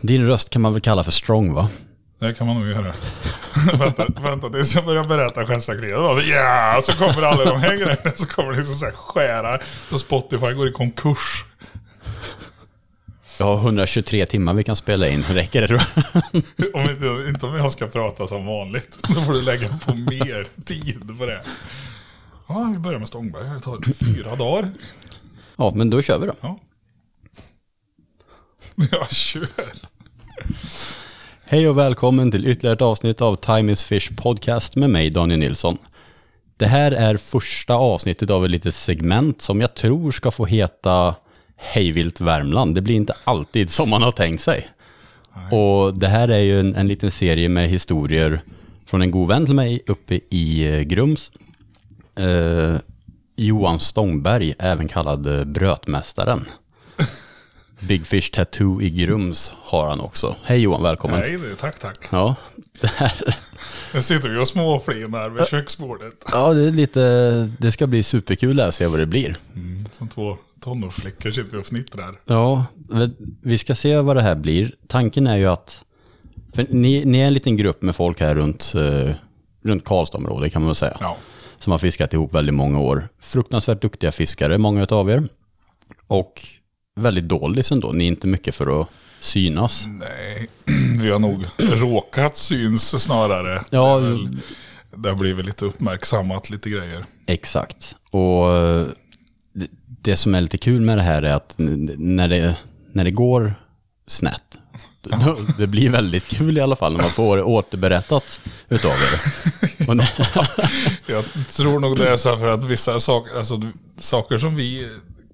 Din röst kan man väl kalla för strong va? Det kan man nog göra. vänta, vänta tills jag börjar berätta skämtsakriet. Ja, så kommer alla de här grejerna. Så kommer det liksom så här skära. Och Spotify går i konkurs. Jag har 123 timmar vi kan spela in. Räcker det tror du? Om inte, inte om jag ska prata som vanligt. Då får du lägga på mer tid på det. Ja, vi börjar med Stångberg. Det tar fyra dagar. Ja, men då kör vi då. Ja. Jag kör. Hej och välkommen till ytterligare ett avsnitt av Time is Fish Podcast med mig Daniel Nilsson. Det här är första avsnittet av ett litet segment som jag tror ska få heta Hejvilt Värmland. Det blir inte alltid som man har tänkt sig. Och det här är ju en, en liten serie med historier från en god vän till mig uppe i eh, Grums. Eh, Johan Stångberg, även kallad eh, Brötmästaren. Big Fish Tattoo i Grums har han också. Hej Johan, välkommen. Nej, det- tack, tack. Ja, det, här, Nu sitter vi och småflinar vid köksbordet. ja, det är lite, det ska bli superkul att se vad det blir. Som två tonårsflickor sitter vi och fnittrar. Ja, vi ska se vad det här blir. Tanken är ju att, ni, ni är en liten grupp med folk här runt, eh, runt Karlstadområdet kan man väl säga. Ja. Som har fiskat ihop väldigt många år. Fruktansvärt duktiga fiskare, många av er. Och väldigt dåligt ändå. Ni är inte mycket för att synas. Nej, vi har nog råkat syns snarare. Ja. Det, är väl, det har blivit lite uppmärksammat, lite grejer. Exakt. Och eh, det, som är lite kul med det här är att när det, när det går snett, då, det blir väldigt kul i alla fall när man får det återberättat utav er. Jag tror nog det är så för att vissa saker, alltså, saker som vi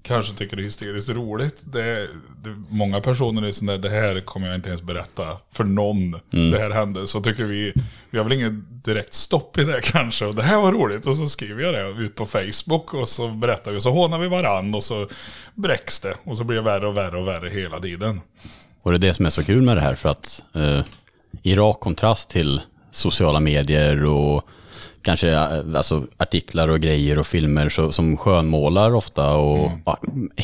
kanske tycker är hysteriskt roligt. Det, är- det, många personer är sådär, det här kommer jag inte ens berätta för någon. Det här hände. Så tycker vi, vi har väl inget direkt stopp i det kanske. Och det här var roligt. Och så skriver jag det ut på Facebook. Och så berättar vi. Och så hånar vi varann. Och så bräcks det. Och så blir det värre och värre och värre hela tiden. och det är det som är så kul med det här för att eh, i rak kontrast till sociala medier och kanske eh, alltså, artiklar och grejer och filmer så, som skönmålar ofta och ja,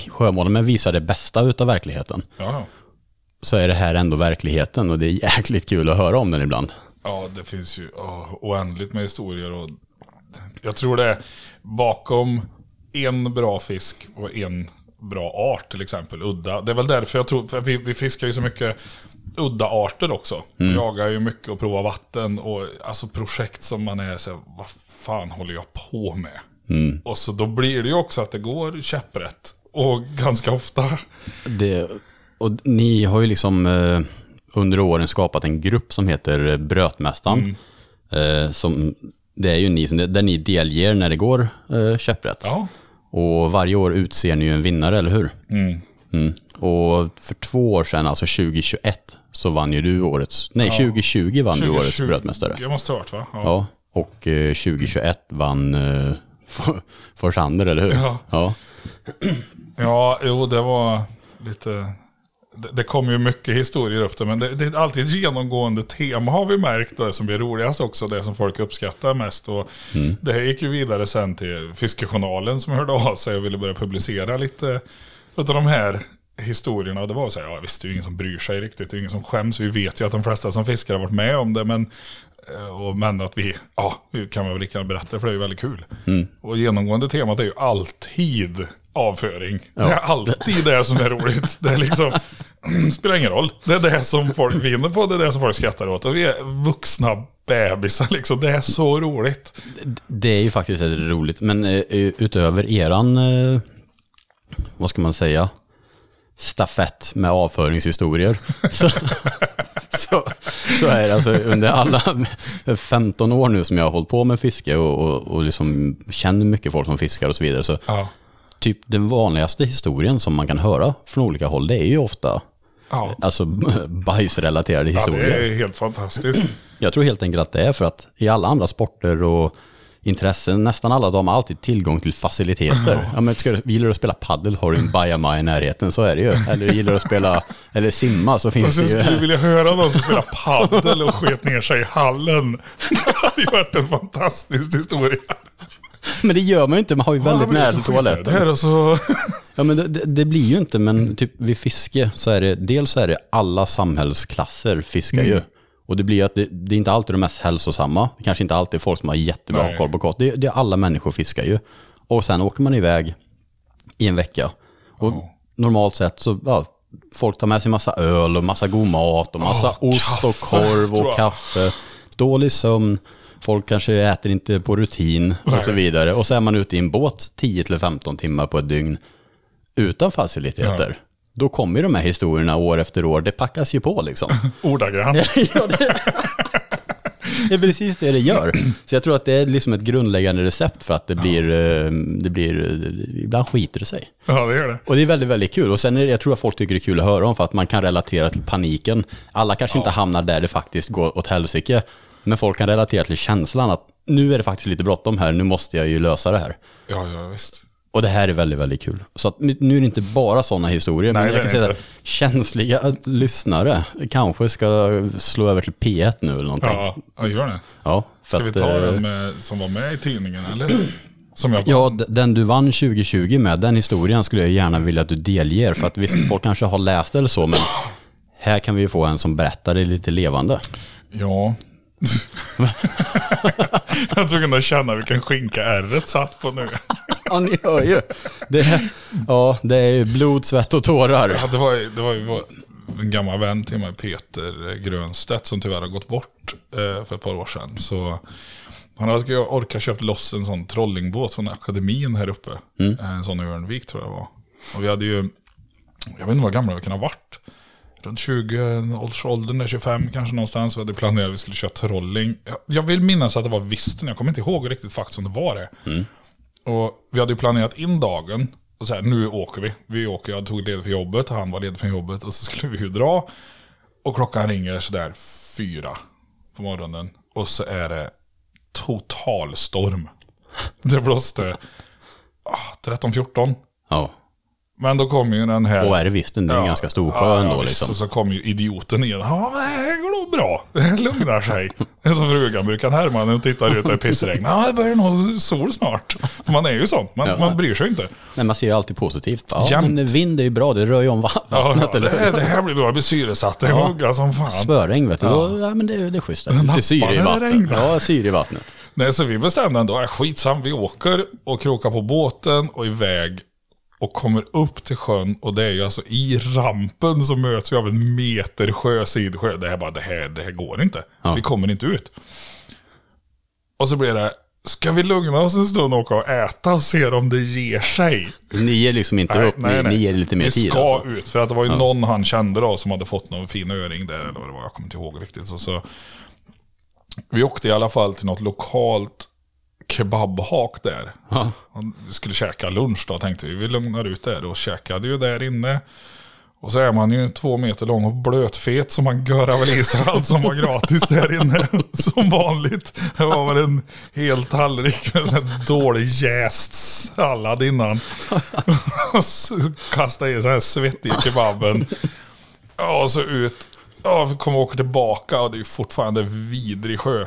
skönmålar men visar det bästa utav verkligheten. Ja, så är det här ändå verkligheten och det är jäkligt kul att höra om den ibland. Ja, det finns ju ja, oändligt med historier. Och jag tror det är bakom en bra fisk och en bra art till exempel, udda. Det är väl därför jag tror, för vi, vi fiskar ju så mycket udda arter också. Mm. Jagar ju mycket och provar vatten och alltså projekt som man är så här, vad fan håller jag på med? Mm. Och så då blir det ju också att det går käpprätt. Och ganska ofta. Det, och ni har ju liksom eh, under åren skapat en grupp som heter Brötmästaren. Eh, som, det är ju ni som, där ni delger när det går eh, käpprätt. Ja. Och varje år utser ni ju en vinnare, eller hur? Mm. Mm. Och för två år sedan, alltså 2021, så vann ju du årets, nej 2020 vann du årets 2020 brötmästare. Det måste ha varit va? Ja, och eh, 2021 vann eh, Forsander, eller hur? Ja. ja. Ja, jo det var lite... Det, det kommer ju mycket historier upp det, men det, det är alltid ett genomgående tema har vi märkt det som blir roligast också, det som folk uppskattar mest. Och Det här gick ju vidare sen till Fiskejournalen som hörde av sig och ville börja publicera lite av de här historierna. Det var så här, ja visst det är ju ingen som bryr sig riktigt, det är ingen som skäms. Vi vet ju att de flesta som fiskar har varit med om det, men eh, och, men att vi, ja, vi kan väl lika berätta för det är ju väldigt kul. Och genomgående temat är ju alltid avföring. Det är alltid det som är roligt. Det är liksom, spelar ingen roll. Det är det som folk vinner på, det är det som folk skrattar åt. Och vi är vuxna bebisar liksom. Det är så roligt. Det är ju faktiskt roligt, men eh, utöver eran, eh, vad ska man säga, stafett med avföringshistorier, så, så, så är det alltså under alla 15 år nu som jag har hållit på med fiske och, och, och liksom känner mycket folk som fiskar och så vidare, så Ja. typ den vanligaste historien som man kan höra från olika håll, det är ju ofta Ja. alltså bajsrelaterade Ja, historier. det är helt fantastiskt. Jag tror helt enkelt att det är för att i alla andra sporter och intressen, nästan alla de har alltid tillgång till faciliteter. Ja, men ska du, gillar du att spela paddel har du en bajamaj i närheten, så är det ju. Eller gillar du att spela, eller simma så finns sen det skulle jag ju. vilja höra någon som spelar paddel och sket ner sig i hallen. Det hade ju varit en fantastisk historia. Men det gör man ju inte, man har ju väldigt Ja, nära till toaletten. Det här är så... Ja men det, det, det blir ju inte, men typ vid fiske så är det, dels så är det alla samhällsklasser fiskar ju. Och det blir att det, det är inte alltid de mest hälsosamma. Det kanske inte alltid är folk som har jättebra Nej. koll på kost. Det, det är alla människor fiskar ju. Och sen åker man iväg i en vecka. Och Ja. normalt sett så, ja, folk tar med sig massa öl och massa god mat och massa Ja, ost och kaffe, korv tror och kaffe. Dålig sömn. Folk kanske äter inte på rutin och så vidare. Och så är man ute i en båt 10-15 timmar på ett dygn utan faciliteter. Då kommer ju de här historierna år efter år. Det packas ju på liksom. Ordagrant. ja, det, det är precis det det gör. Så jag tror att det är liksom ett grundläggande recept för att det blir, eh, det blir, eh, ibland skiter det sig. Ja, det gör det. Och det är väldigt, väldigt kul. Och sen är det, jag tror att folk tycker det är kul att höra om för att man kan relatera till paniken. Alla kanske inte hamnar där det faktiskt går åt helsike. Men folk kan relatera till känslan att nu är det faktiskt lite bråttom här, nu måste jag ju lösa det här. Ja, ja visst. Och det här är väldigt, väldigt kul. Så att nu är det inte bara sådana historier, Nej, men det jag kan säga att känsliga lyssnare kanske ska slå över till P1 nu eller någonting. Ja, gör det. Ja, för Ska vi att, ta eh, den med, som var med i tidningen eller? Som jag Ja, den du vann 2020 med, den historien skulle jag gärna vilja att du delger. För att visst, folk kanske har läst eller så, men här kan vi ju få en som berättar det lite levande. Ja. jag är tvungen att känna vilken skinka ärret satt på nu. Ja, ni hör ju. Det är, ja, det är ju blod, svett och tårar. Ja, det, var, det var ju en gammal vän till mig, Peter Grönstedt, som tyvärr har gått bort eh, för ett par år sedan. Så han hade orkat köpt loss en sån trollingbåt från akademin här uppe. Eh, En sån i Örnvik tror jag det var. Och vi hade ju, jag vet inte vad gamla vi kan ha varit. Runt 20 års åldern, där 25 kanske någonstans. Vi hade planerat att vi skulle köra trolling. Jag, vill minnas att det var visten, jag kommer inte ihåg riktigt faktiskt om det var det. Och vi hade planerat in dagen. Och så här, nu åker vi. Vi åker, jag tog ledigt för jobbet, han var ledig från jobbet. Och så skulle vi ju dra. Och klockan ringer sådär fyra på morgonen. Och så är det total storm. Det blåste ah, 13-14. Ja, Men då kom ju den här... och är det visst, det är en ganska stor sjö ja, ändå ja, visst. liksom. Och så kom ju idioten igen. Ja, men det här går nog bra. Det lugnar sig. Det är som frugan brukar härma när hon tittar ut är pissregn. Ja, det börjar nog sol snart. För man är ju sån. Man, Ja. man bryr sig inte. Nej, man ser ju alltid positivt. Ja, Jämt. men vind är ju bra, det rör ju om va- Ja, vattnet. ja, det, eller det här blir bra. Det blir syresatt. Det Ja. hugga som fan. Spöregn vet du, då, ja men det, det är schysst. Lite syre i vattnet. Ja, syre i vattnet. Nej, så vi bestämde ändå, äh, skitsam, vi åker och krokar på båten och iväg och kommer upp till sjön och det är ju alltså i rampen så möts vi av en meter sjö, sidsjö. Det här bara, det här, det här går inte. Ja. Vi kommer inte ut. Och så blir det, ska vi lugna oss en stund och åka och äta och se om det ger sig? Ni ger liksom inte upp, ni, ni ger lite mer vi tid ska alltså. ut, för att det var ju någon han kände då som hade fått någon fin öring där, eller vad det var, jag kommer inte ihåg riktigt. Så, så, vi åkte i alla fall till något lokalt kebabhak där. Ja. Och vi skulle käka lunch då, tänkte vi. Vi lugnar ut där och käkade ju där inne. Och så är man ju två meter lång och blötfet så man görar väl i sig allt som var gratis där inne. Som vanligt. Det var väl en hel tallrik med här dålig jäst sallad innan. Och så kastade i så här svettig kebaben. Ja, och så ut. Ja, vi kommer åka tillbaka och det är fortfarande vidrig sjö.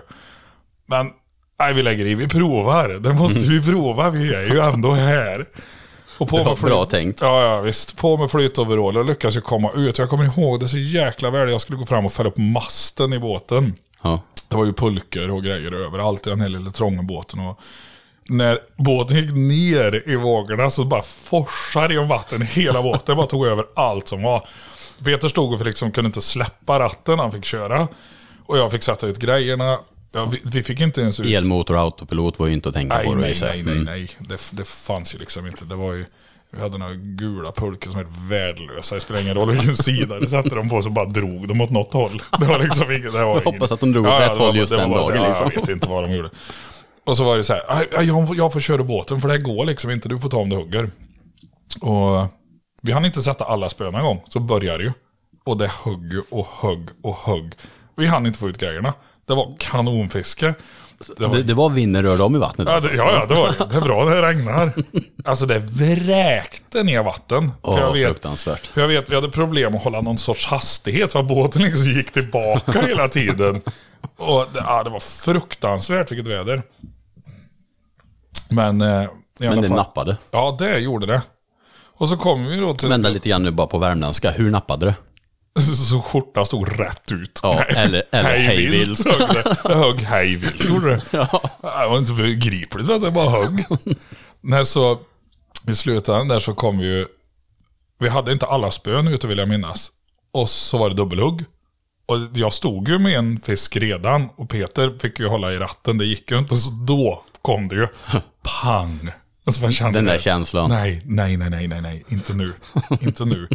Men nej, vi lägger i. Vi provar. Det måste vi prova. Vi är ju ändå här. Och på med flyt- bra tänkt. Ja, ja, visst. På med flytoveraller och lyckas ju komma ut. Jag kommer ihåg det så jäkla väl. Jag skulle gå fram och fälla upp masten i båten. Ja. Det var ju pulker och grejer överallt i den här lilla trånga båten. Och när båten gick ner i vågorna så bara forsade genom vatten hela båten. Jag bara tog över allt som var. Peter stod och liksom kunde inte släppa ratten han fick köra. Och jag fick sätta ut grejerna. Ja, vi, vi fick inte ens ut... Elmotor och autopilot var ju inte att tänka Nej, på. nej, nej, nej, Mm. nej. Det, det fanns ju liksom inte. Det var ju... Vi hade några gula pulkor som är värdelösa. Det spelar ingen roll vilken sida det satte de på så bara drog de åt något håll. Det var liksom inget... Det var Jag hoppas att de drog åt Ja, ja, rätt var håll just var den så dagen, här, liksom. Jag vet inte vad de gjorde. Och så var det så här, "Aj, aj, jag, får- jag får köra båten för det går liksom inte. Du får ta om det hugger. Och vi hann inte sätta alla spön en gång. Så började det ju. Och det högg och högg och högg. Vi hann inte få ut grejerna. Det var kanonfiske. Det var Det, det var rörde om i vattnet. Ja, alltså. det, ja, ja, det var det. Det är bra när det regnar. Alltså det vräkte ner vatten. Åh, för, jag vet, fruktansvärt. för jag vet, vi hade problem att hålla någon sorts hastighet. För båten liksom gick tillbaka hela tiden. Och det, ja, det var fruktansvärt vilket väder. Men, eh, i Men det fall. nappade. Ja, det gjorde det. Och så kom vi då till... Vända lite grann nu bara på värmländska. Hur nappade det? Så skjortan stod rätt ut. Ja, eller, eller hejvilt. Jag högg hejvilt, gjorde det. Ja. Det var inte begripligt att jag bara högg. Nej, så i slutändan där så kom vi ju... Vi hade inte alla spön ute vill jag minnas. Och så var det dubbelhugg. Och jag stod ju med en fisk redan och Peter fick ju hålla i ratten. Det gick ju inte. Så då kom det ju pang. Och så man kände Den där det. känslan. Nej, nej, nej, nej, nej, nej. Inte nu. Inte nu.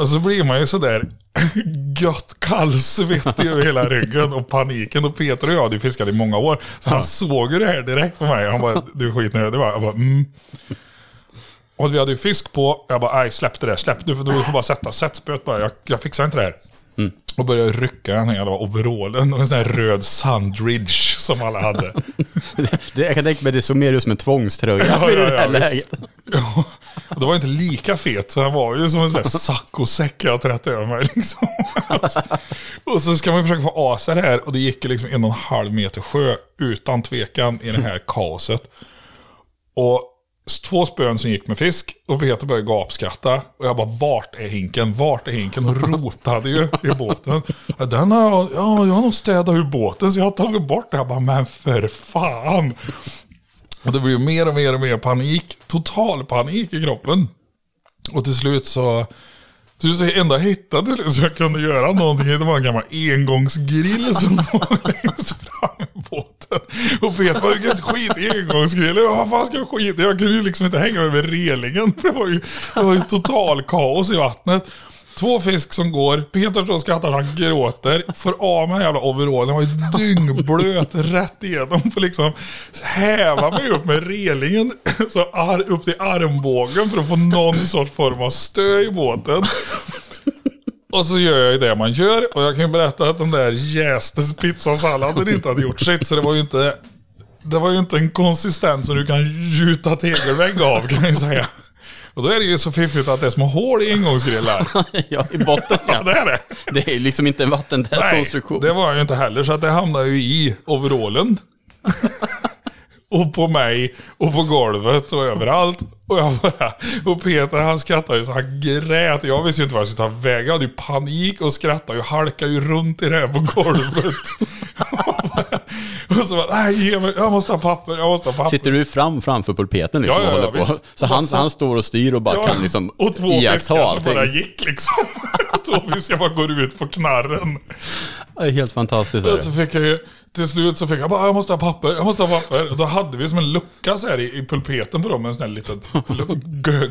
Och så blir man ju sådär gött kallsvettig över hela ryggen och paniken. Och Peter och jag hade fiskat i många år. Så han såg ju det här direkt på mig. Han bara, du är skitnödig va? Jag bara, mm. Och vi hade ju fisk på. Jag bara, nej släpp det där. Släpp du, får- du får bara sätta. Sätt spöet bara. Jag, jag fixar inte det här. Och började rycka den här jävla overallen och en sån här röd Sundridge som alla hade. Det, jag kan tänka mig det såg mer ut som en tvångströja Ja, i ja, det här ja, läget. Och då var inte lika fet, så han var ju som en sån här saccosäck jag trätt över mig. Liksom. och så ska man försöka få asa det här och det gick ju liksom en och en halv meter sjö utan tvekan i det här kaoset. Och två spön som gick med fisk och Peter började gapskratta. Och jag bara, vart är hinken? Vart är hinken? Och rotade ju i båten. Den har jag, ja, jag har nog städat ur båten så jag har tagit bort det. Jag bara, men för fan. Och det blev ju mer och mer och mer panik. Total panik i kroppen. Och till slut så... Till slut så det enda jag hittade till slut så jag kunde göra någonting, det var en gammal engångsgrill som var längst fram i båten. Och Peter bara, vilken skit engångsgrill. Jag Vad fan ska jag skita i? Jag kunde ju liksom inte hänga över relingen. Det var ju, det var ju total kaos i vattnet. Två fisk som går, Peter står och skrattar så han gråter. Får av mig jävla overallen, jag var ju dyngblöt rätt igenom. Får liksom häva mig upp med relingen så ar, upp till armbågen för att få någon sorts form av stö i båten. Och så gör jag ju det man gör. Och jag kan ju berätta att den där jästes pizzasalladen inte hade gjort sitt. Så det var ju inte... Det var ju inte en konsistens som du kan gjuta tegelvägg av kan jag säga. Och då är det ju så fiffigt att det är små hål i ingångsgrillar. Ja, i botten Ja, det är det. Det är liksom inte en vattentät Nej, konstruktion. det var ju inte heller. Så att det hamnade ju i overallen. och på mig och på golvet och överallt. Och, jag bara, och Peter han skrattade ju så han grät. Jag visste ju inte vad jag skulle ta vägen. Jag hade ju panik och skrattade och halkade ju runt i det här på golvet. och så bara, nej ge mig, jag måste ha papper, jag måste ha papper. Sitter du fram framför pulpeten liksom Ja, ja, och ja, håller på? Så han, han står och styr och bara Ja, kan liksom och två fiskar som bara gick liksom. två fiskar bara går ut på knarren. Det är helt fantastiskt. Och så fick jag ju, till slut så fick jag bara, jag måste ha papper, jag måste ha papper. Och då hade vi som en lucka så här i, i pulpeten på dem, en sån här liten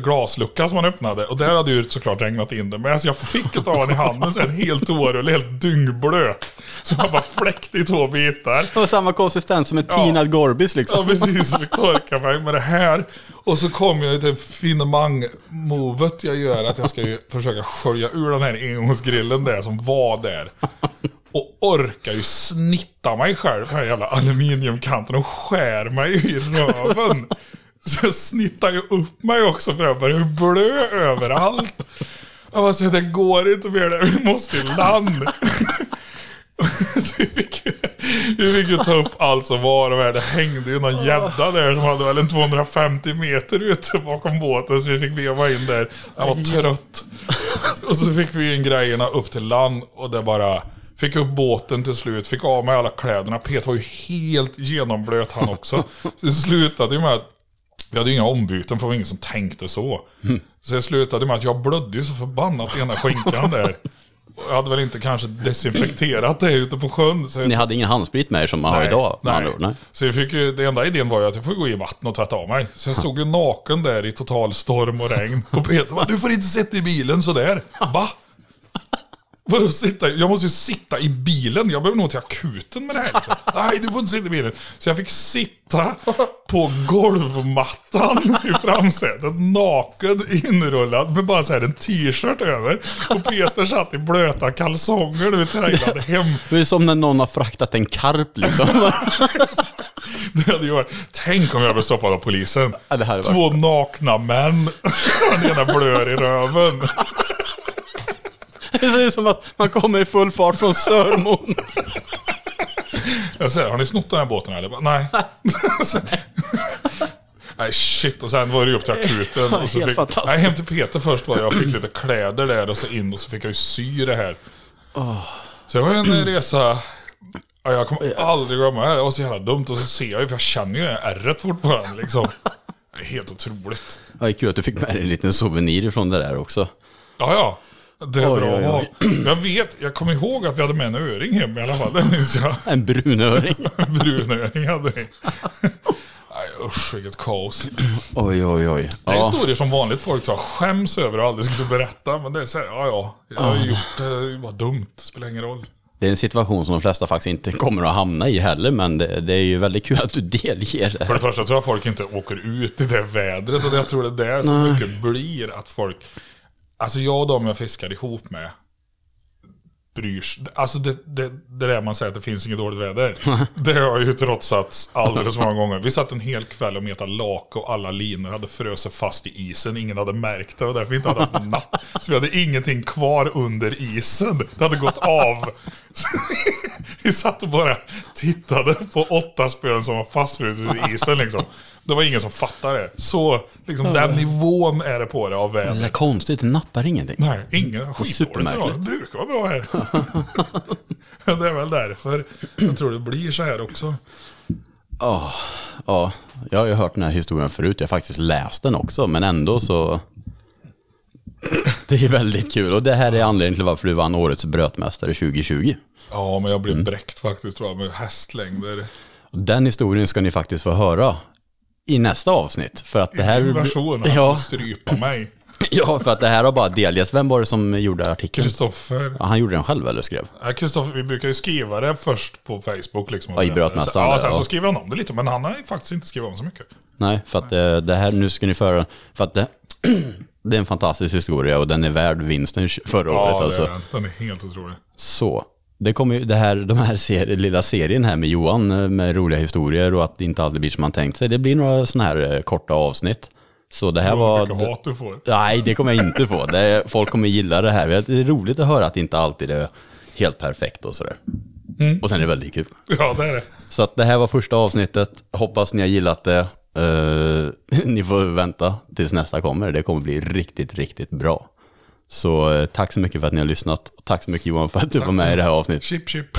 glaslucka som man öppnade. Och där hade ju såklart regnat in det. Men alltså jag fick ett av den i handen, så här, en hel toarulle, helt dyngblöt. Så jag bara fläckte i två bitar. Var samma konsistens som en Ja. tinad Gorbis liksom. Ja precis, fick torka mig med det här. Och så kom jag till finemang-movet jag gör, att jag ska ju försöka skölja ur den här engångsgrillen där som var där. Och orkar ju snitta mig själv på den här jävla aluminiumkanten och skär mig i röven. Så jag snittar ju upp mig också för jag börjar blö överallt. Jag bara säger, det går inte mer, det. vi måste i land. Så vi, fick, ju- vi fick ju ta upp allt som var och det hängde ju någon gädda där som hade väl en 250 meter ute bakom båten så vi fick veva in där. Han var trött. Och så fick vi in grejerna upp till land och det bara Fick upp båten till slut, fick av mig alla kläderna. Peter var ju helt genomblöt han också. Så det slutade ju med att vi hade ju inga ombyten för det var ingen som tänkte så. Så det slutade med att jag blödde ju så förbannat i ena skinkan där. Jag hade väl inte kanske desinfekterat det ute på sjön. Så jag Ni hade ingen handsprit med er som man har idag andra ord? Nej. Så jag fick ju, det enda idén var ju att jag får gå i vatten och tvätta av mig. Så jag stod ju naken där i total storm och regn. Och Peter bara, du får inte sitta i bilen sådär. Va? Vadå sitta? Jag måste ju sitta i bilen. Jag behöver nog till akuten med det här. Liksom. Nej, du får inte sitta i bilen. Så jag fick sitta på golvmattan i framsätet. Naken, inrullad med bara så här en t-shirt över. Och Peter satt i blöta kalsonger när vi trailade hem. Det är som när någon har fraktat en karp liksom. Det hade ju varit, tänk om jag blev stoppad av polisen. Ja, Två nakna män. Den ena blör i röven. Det ser ut som att man kommer i full fart från Sörmon. Jag säger, har ni snott den här båten eller? Nej. Nej shit, och sen var det upp till akuten. Och så fick, nej, hem till Peter först var jag. Fick lite kläder där och så in och så fick jag ju sy det här. Så det var en resa. Ja, jag kommer aldrig glömma det. Det var så jävla dumt. Och så ser jag ju, för jag känner ju ärret fortfarande liksom. Det är helt otroligt. Ja, det är kul att du fick med dig en liten souvenir ifrån det där också. Ja, ja. Det är Oj, bra oj, oj. Jag vet, jag kommer ihåg att vi hade med en öring hem i alla fall. Det minns jag. En brunöring. En brunöring hade vi. Nej usch, vilket kaos. Oj, oj, oj. Det är Ja, historier som vanligt folk tar skäms över och aldrig skulle berätta. Men det är så här, ja ja, jag har ju gjort det, det var dumt, det spelar ingen roll. det är en situation som de flesta faktiskt inte kommer att hamna i heller, men det, det är ju väldigt kul att du delger det. För det första tror jag folk inte åker ut i det vädret och jag tror det är där som mycket blir att folk... Alltså jag och de jag fiskade ihop med bryr sig. Alltså det, det, det där man säger att det finns inget dåligt väder. det har ju trotsats alldeles många gånger. Vi satt en hel kväll och metade lake och alla linor hade frösat fast i isen. Ingen hade märkt det och därför inte hade haft en napp. Så vi hade ingenting kvar under isen. Det hade gått av. Vi satt och bara tittade på åtta spön som var fastfrusna i isen liksom. Det var ingen som fattade det. Så liksom den nivån är det på det av Det är vädret. konstigt, det nappar ingenting. Nej, ingen skitdåligt idag. Det brukar vara bra här. det är väl därför jag tror det blir så här också. Ja, ja, jag har ju hört den här historien förut. Jag har faktiskt läst den också, men ändå så... Det är väldigt kul och det här är anledningen till varför du vann årets brötmästare 2020. Ja, men jag blev Mm. bräckt faktiskt tror jag med hästlängder. Den historien ska ni faktiskt få höra i nästa avsnitt. För att det här... Att Ja, strypa mig. ja, för att det här har bara delgetts. Vem var det som gjorde artikeln? Kristoffer. Ja, han gjorde den själv eller skrev? Ja, Kristoffer, vi brukar ju skriva det först på Facebook. Liksom, Ja, i Brötmästaren Ja, sen ja. så skriver han om det lite, men han har faktiskt inte skrivit om så mycket. Nej, för att eh, det här, nu ska ni föra, för att det, det är en fantastisk historia och den är värd vinsten förra Ja, året det alltså. den. Den är helt otrolig. Så, det kommer ju, det här, de här ser, lilla serien här med Johan eh, med roliga historier och att det inte alltid blir som man tänkt sig. Det blir några sådana här eh, korta avsnitt. Så det här Vad var... mycket hat du får. Nej, det kommer jag inte få. Det folk kommer gilla det här. Det är roligt att höra att det inte alltid är helt perfekt och sådär. Och sen är det väldigt kul. Ja, det är det. Så att det här var första avsnittet. Hoppas ni har gillat det. Eh, ni får vänta tills nästa kommer. Det kommer bli riktigt, riktigt bra. Så eh, tack så mycket för att ni har lyssnat. Tack så mycket Johan för att du var med i det här avsnittet. Chip chip.